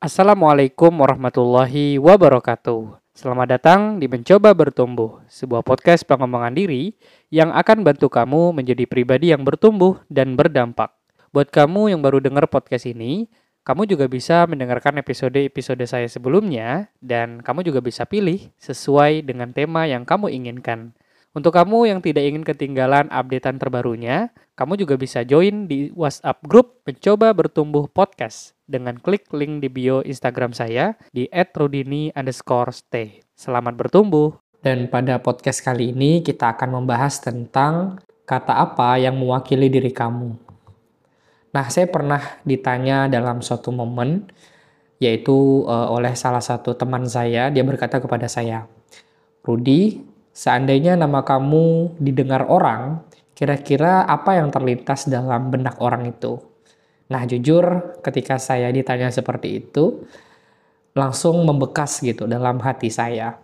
Assalamualaikum warahmatullahi wabarakatuh. Selamat datang di Mencoba Bertumbuh, sebuah podcast pengembangan diri yang akan bantu kamu menjadi pribadi yang bertumbuh dan berdampak. Buat kamu yang baru dengar podcast ini, kamu juga bisa mendengarkan episode-episode saya sebelumnya dan kamu juga bisa pilih sesuai dengan tema yang kamu inginkan. Untuk kamu yang tidak ingin ketinggalan updatean terbarunya, kamu juga bisa join di WhatsApp grup Mencoba Bertumbuh Podcast dengan klik link di bio Instagram saya di @rudini. Selamat bertumbuh. Dan pada podcast kali ini kita akan membahas tentang kata apa yang mewakili diri kamu. Nah, saya pernah ditanya dalam suatu momen, yaitu uh, oleh salah satu teman saya, dia berkata kepada saya, Rudi, Seandainya nama kamu didengar orang, kira-kira apa yang terlintas dalam benak orang itu? Nah, jujur ketika saya ditanya seperti itu, langsung membekas gitu dalam hati saya.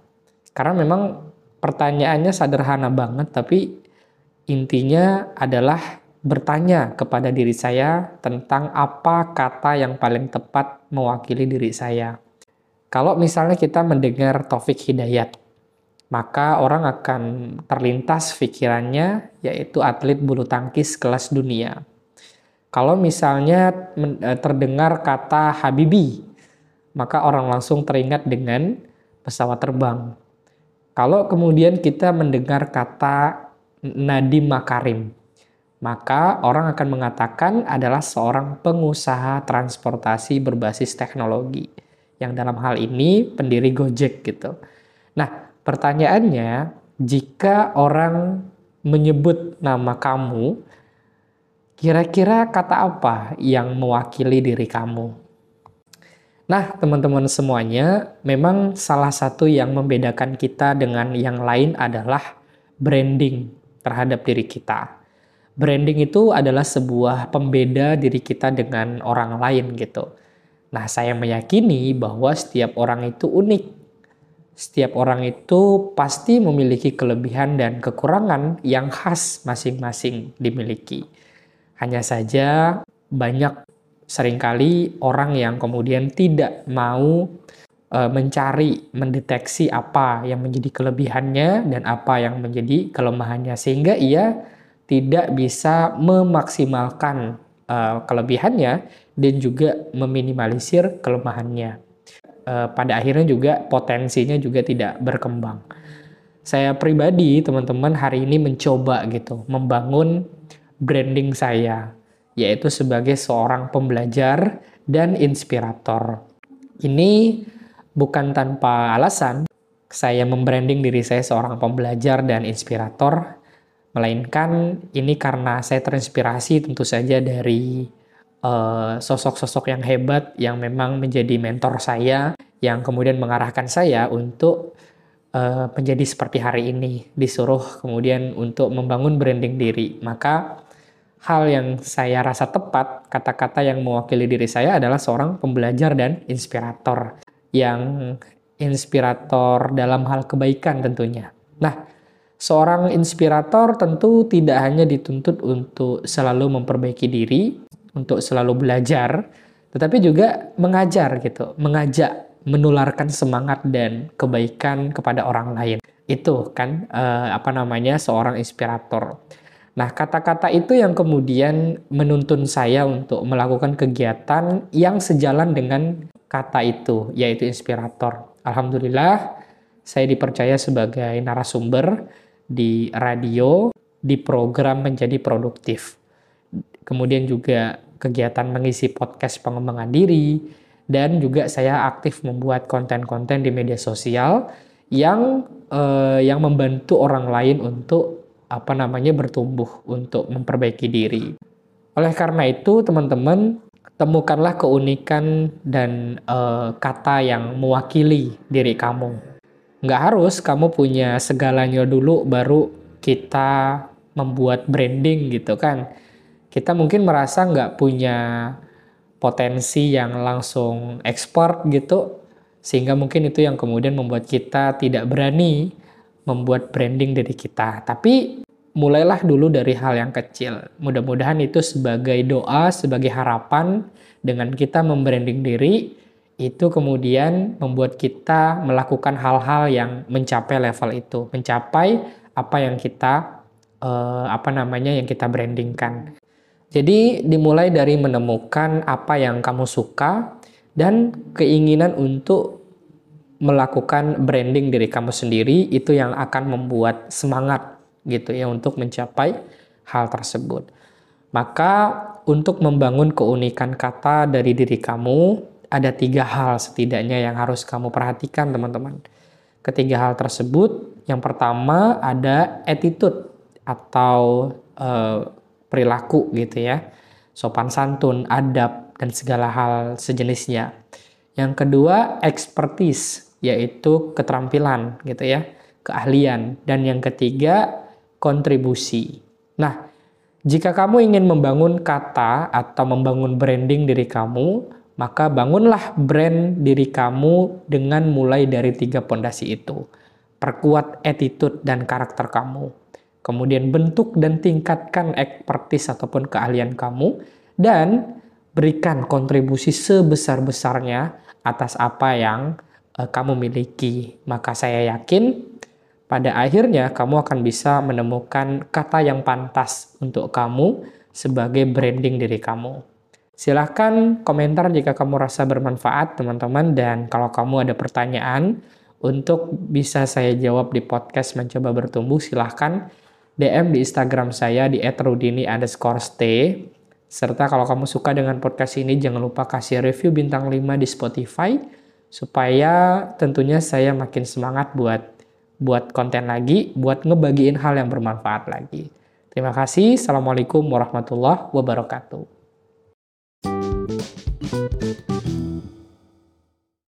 Karena memang pertanyaannya sederhana banget, tapi intinya adalah bertanya kepada diri saya tentang apa kata yang paling tepat mewakili diri saya. Kalau misalnya kita mendengar Taufik Hidayat, maka orang akan terlintas pikirannya yaitu atlet bulu tangkis kelas dunia. Kalau misalnya e, terdengar kata Habibi, maka orang langsung teringat dengan pesawat terbang. Kalau kemudian kita mendengar kata Nadiem Makarim, maka orang akan mengatakan adalah seorang pengusaha transportasi berbasis teknologi yang dalam hal ini pendiri Gojek gitu. Nah, Pertanyaannya, jika orang menyebut nama kamu, kira-kira kata apa yang mewakili diri kamu? Nah, teman-teman semuanya, memang salah satu yang membedakan kita dengan yang lain adalah branding terhadap diri kita. Branding itu adalah sebuah pembeda diri kita dengan orang lain gitu. Nah, saya meyakini bahwa setiap orang itu unik setiap orang itu pasti memiliki kelebihan dan kekurangan yang khas masing-masing dimiliki. Hanya saja banyak sering kali orang yang kemudian tidak mau e, mencari, mendeteksi apa yang menjadi kelebihannya dan apa yang menjadi kelemahannya sehingga ia tidak bisa memaksimalkan e, kelebihannya dan juga meminimalisir kelemahannya. Eh, pada akhirnya juga potensinya juga tidak berkembang. Saya pribadi, teman-teman, hari ini mencoba gitu membangun branding saya, yaitu sebagai seorang pembelajar dan inspirator. Ini bukan tanpa alasan saya membranding diri saya seorang pembelajar dan inspirator, melainkan ini karena saya terinspirasi tentu saja dari sosok-sosok uh, yang hebat yang memang menjadi mentor saya yang kemudian mengarahkan saya untuk uh, menjadi seperti hari ini. Disuruh kemudian untuk membangun branding diri. Maka hal yang saya rasa tepat kata-kata yang mewakili diri saya adalah seorang pembelajar dan inspirator. Yang inspirator dalam hal kebaikan tentunya. Nah seorang inspirator tentu tidak hanya dituntut untuk selalu memperbaiki diri untuk selalu belajar, tetapi juga mengajar gitu, mengajak, menularkan semangat dan kebaikan kepada orang lain. Itu kan eh, apa namanya seorang inspirator. Nah, kata-kata itu yang kemudian menuntun saya untuk melakukan kegiatan yang sejalan dengan kata itu, yaitu inspirator. Alhamdulillah, saya dipercaya sebagai narasumber di radio di program menjadi produktif. Kemudian juga kegiatan mengisi podcast pengembangan diri, dan juga saya aktif membuat konten-konten di media sosial yang eh, yang membantu orang lain untuk apa namanya bertumbuh untuk memperbaiki diri. Oleh karena itu, teman-teman temukanlah keunikan dan eh, kata yang mewakili diri kamu. Nggak harus kamu punya segalanya dulu baru kita membuat branding gitu kan kita mungkin merasa nggak punya potensi yang langsung ekspor gitu, sehingga mungkin itu yang kemudian membuat kita tidak berani membuat branding dari kita. Tapi mulailah dulu dari hal yang kecil. Mudah-mudahan itu sebagai doa, sebagai harapan dengan kita membranding diri, itu kemudian membuat kita melakukan hal-hal yang mencapai level itu, mencapai apa yang kita uh, apa namanya yang kita brandingkan. Jadi dimulai dari menemukan apa yang kamu suka dan keinginan untuk melakukan branding diri kamu sendiri itu yang akan membuat semangat gitu ya untuk mencapai hal tersebut. Maka untuk membangun keunikan kata dari diri kamu ada tiga hal setidaknya yang harus kamu perhatikan teman-teman. Ketiga hal tersebut, yang pertama ada attitude atau uh, perilaku gitu ya, sopan santun, adab dan segala hal sejenisnya. Yang kedua expertise yaitu keterampilan gitu ya, keahlian dan yang ketiga kontribusi. Nah, jika kamu ingin membangun kata atau membangun branding diri kamu, maka bangunlah brand diri kamu dengan mulai dari tiga pondasi itu. Perkuat attitude dan karakter kamu. Kemudian bentuk dan tingkatkan expertise ataupun keahlian kamu. Dan berikan kontribusi sebesar-besarnya atas apa yang uh, kamu miliki. Maka saya yakin pada akhirnya kamu akan bisa menemukan kata yang pantas untuk kamu sebagai branding diri kamu. Silahkan komentar jika kamu rasa bermanfaat teman-teman dan kalau kamu ada pertanyaan untuk bisa saya jawab di podcast mencoba bertumbuh silahkan DM di Instagram saya di @rudini underscore stay. Serta kalau kamu suka dengan podcast ini jangan lupa kasih review bintang 5 di Spotify supaya tentunya saya makin semangat buat buat konten lagi, buat ngebagiin hal yang bermanfaat lagi. Terima kasih. Assalamualaikum warahmatullahi wabarakatuh.